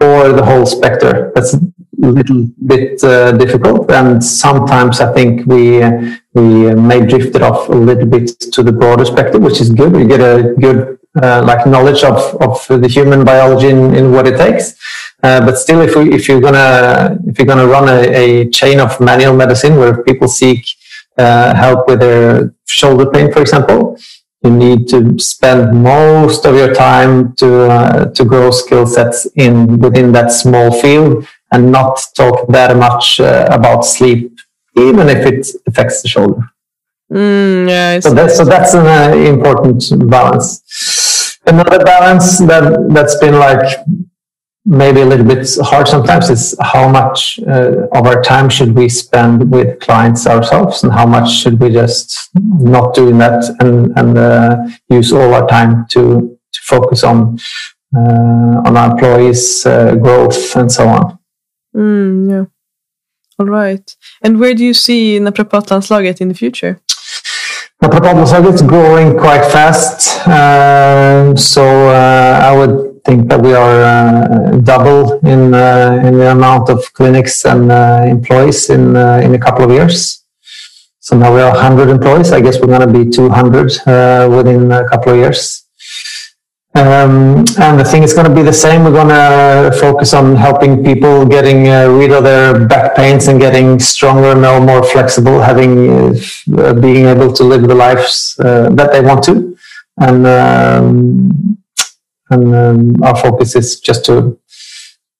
or the whole spectrum. That's a little bit uh, difficult, and sometimes I think we uh, we may drift it off a little bit to the broader spectrum, which is good. We get a good uh, like knowledge of, of the human biology in, in what it takes. Uh, but still, if, we, if you're gonna if you're gonna run a, a chain of manual medicine where people seek uh, help with their shoulder pain, for example, you need to spend most of your time to uh, to grow skill sets in within that small field and not talk that much uh, about sleep, even if it affects the shoulder. Mm, yeah, so that's so that's an uh, important balance. Another balance that that's been like maybe a little bit hard sometimes is how much uh, of our time should we spend with clients ourselves, and how much should we just not doing that and and uh, use all our time to to focus on uh, on our employees' uh, growth and so on. Mm, yeah. All right. And where do you see Naprapatlandslaget in the future? The proposal is growing quite fast. Uh, so uh, I would think that we are uh, double in in the amount of clinics and employees in in a couple of years. So now we are 100 employees. I guess we're going to be 200 within a couple of years. Um, and the thing is going to be the same. We're going to focus on helping people getting uh, rid of their back pains and getting stronger more, flexible, having uh, being able to live the lives uh, that they want to. And um, and um, our focus is just to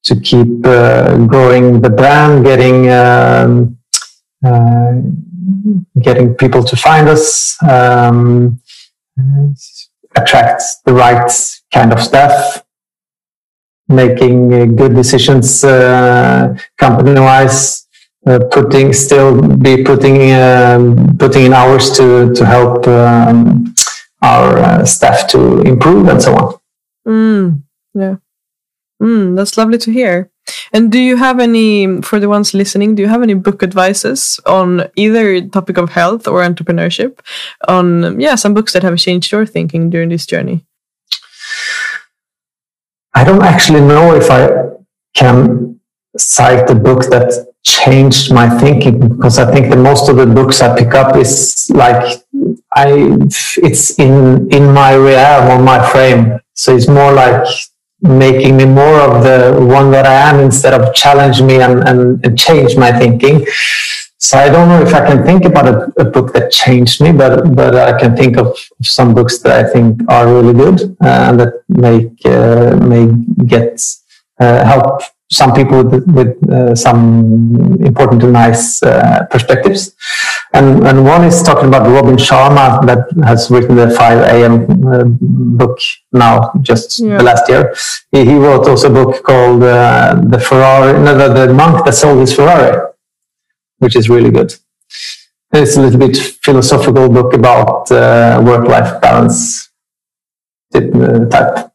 to keep uh, growing the brand, getting um, uh, getting people to find us. Attracts the right kind of staff, making uh, good decisions uh, company wise, uh, putting still be putting um, putting in hours to to help um, our uh, staff to improve and so on. Mm, yeah. Mm, that's lovely to hear. And do you have any, for the ones listening, do you have any book advices on either topic of health or entrepreneurship? On, yeah, some books that have changed your thinking during this journey? I don't actually know if I can cite the book that changed my thinking because I think that most of the books I pick up is like I it's in in my realm or my frame. So it's more like making me more of the one that I am instead of challenge me and, and, and change my thinking. So I don't know if I can think about a, a, book that changed me, but but I can think of some books that I think are really good uh, and that make uh, may get uh, help some people with, with uh, some important and nice uh, perspectives. And, and one is talking about Robin Sharma that has written the 5 a.m. Uh, book now, just yeah. the last year. He, he, wrote also a book called uh, The Ferrari, no, the, the Monk That Sold His Ferrari, which is really good. It's a little bit philosophical book about uh, work-life balance uh, type.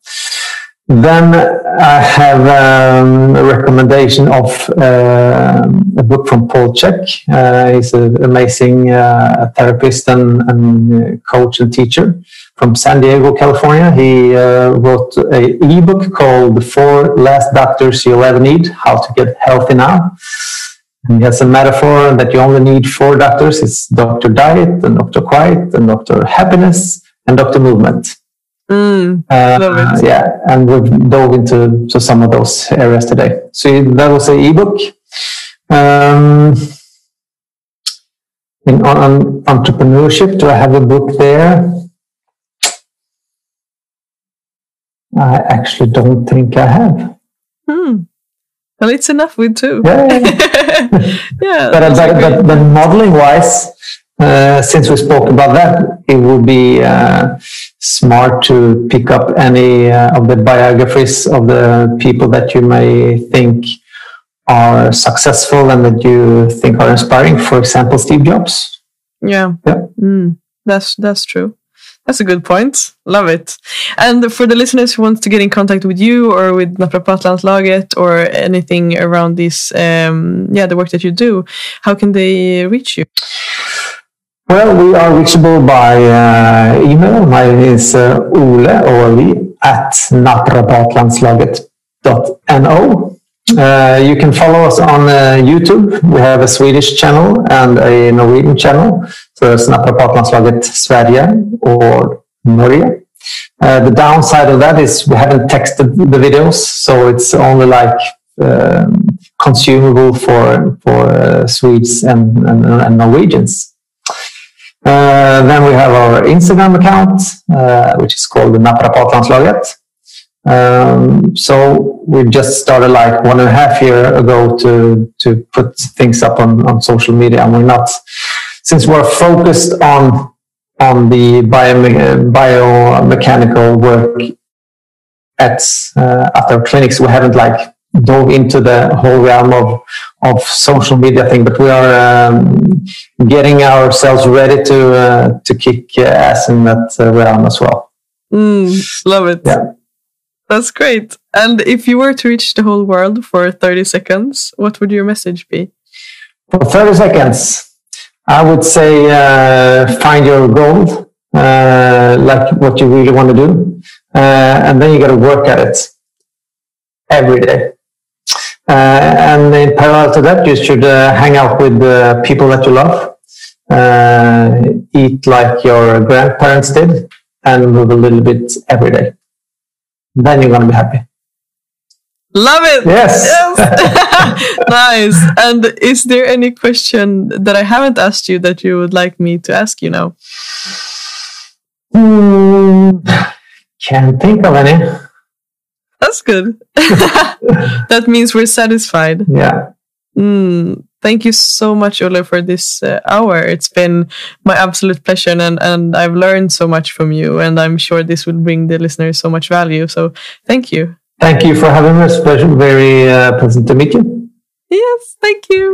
Then I have um, a recommendation of uh, a book from Paul Chek. Uh, he's an amazing uh, therapist and, and, coach and teacher from San Diego, California. He uh, wrote an ebook called The Four Last Doctors You'll Ever Need How to Get Healthy Now. And he has a metaphor that you only need four doctors. It's Dr. Diet and Dr. Quiet and Dr. Happiness and Dr. Movement. Mm, uh, yeah, and we've dove into to some of those areas today. So that was an ebook. Um, in on, entrepreneurship, do I have a book there? I actually don't think I have. Hmm. Well, it's enough with two. Yeah, yeah. but, but, but, but modeling wise, uh, since we spoke about that, it would be uh, smart to pick up any uh, of the biographies of the people that you may think are successful and that you think are inspiring. For example, Steve Jobs. Yeah, yeah, mm, that's that's true. That's a good point. Love it. And for the listeners who want to get in contact with you or with Naprapatlandslaget or anything around this, um, yeah, the work that you do, how can they reach you? Well, we are reachable by uh, email. name is uh, O-L-E, at naprapatlandslaget.no. Uh, you can follow us on uh, YouTube. We have a Swedish channel and a Norwegian channel. So it's Naprapatlandslaget Sverige or Norge. Uh, the downside of that is we haven't texted the videos, so it's only like um, consumable for for uh, Swedes and, and, and Norwegians. Uh, then we have our Instagram account, uh, which is called the Naprapatlandslaget. Um, so we just started like one and a half year ago to to put things up on, on social media, and we're not since we're focused on on the bio, biomechanical work at uh, at our clinics. We haven't like dove into the whole realm of of social media thing, but we are um, getting ourselves ready to uh, to kick ass in that uh, realm as well. Mm, love it. Yeah. That's great. And if you were to reach the whole world for 30 seconds, what would your message be? For 30 seconds, I would say uh, find your goal, uh, like what you really want to do, uh, and then you got to work at it every day. Uh, and in parallel to that, you should uh, hang out with the people that you love, uh, eat like your grandparents did, and move a little bit every day. Then you're going to be happy. Love it. Yes. yes. nice. And is there any question that I haven't asked you that you would like me to ask you now? Mm, can't think of any. That's good. that means we're satisfied. Yeah. Mm, thank you so much, Ole, for this uh, hour. It's been my absolute pleasure, and and I've learned so much from you, and I'm sure this will bring the listeners so much value. So, thank you. Thank you for having us. Very uh, pleasant to meet you. Yes, thank you.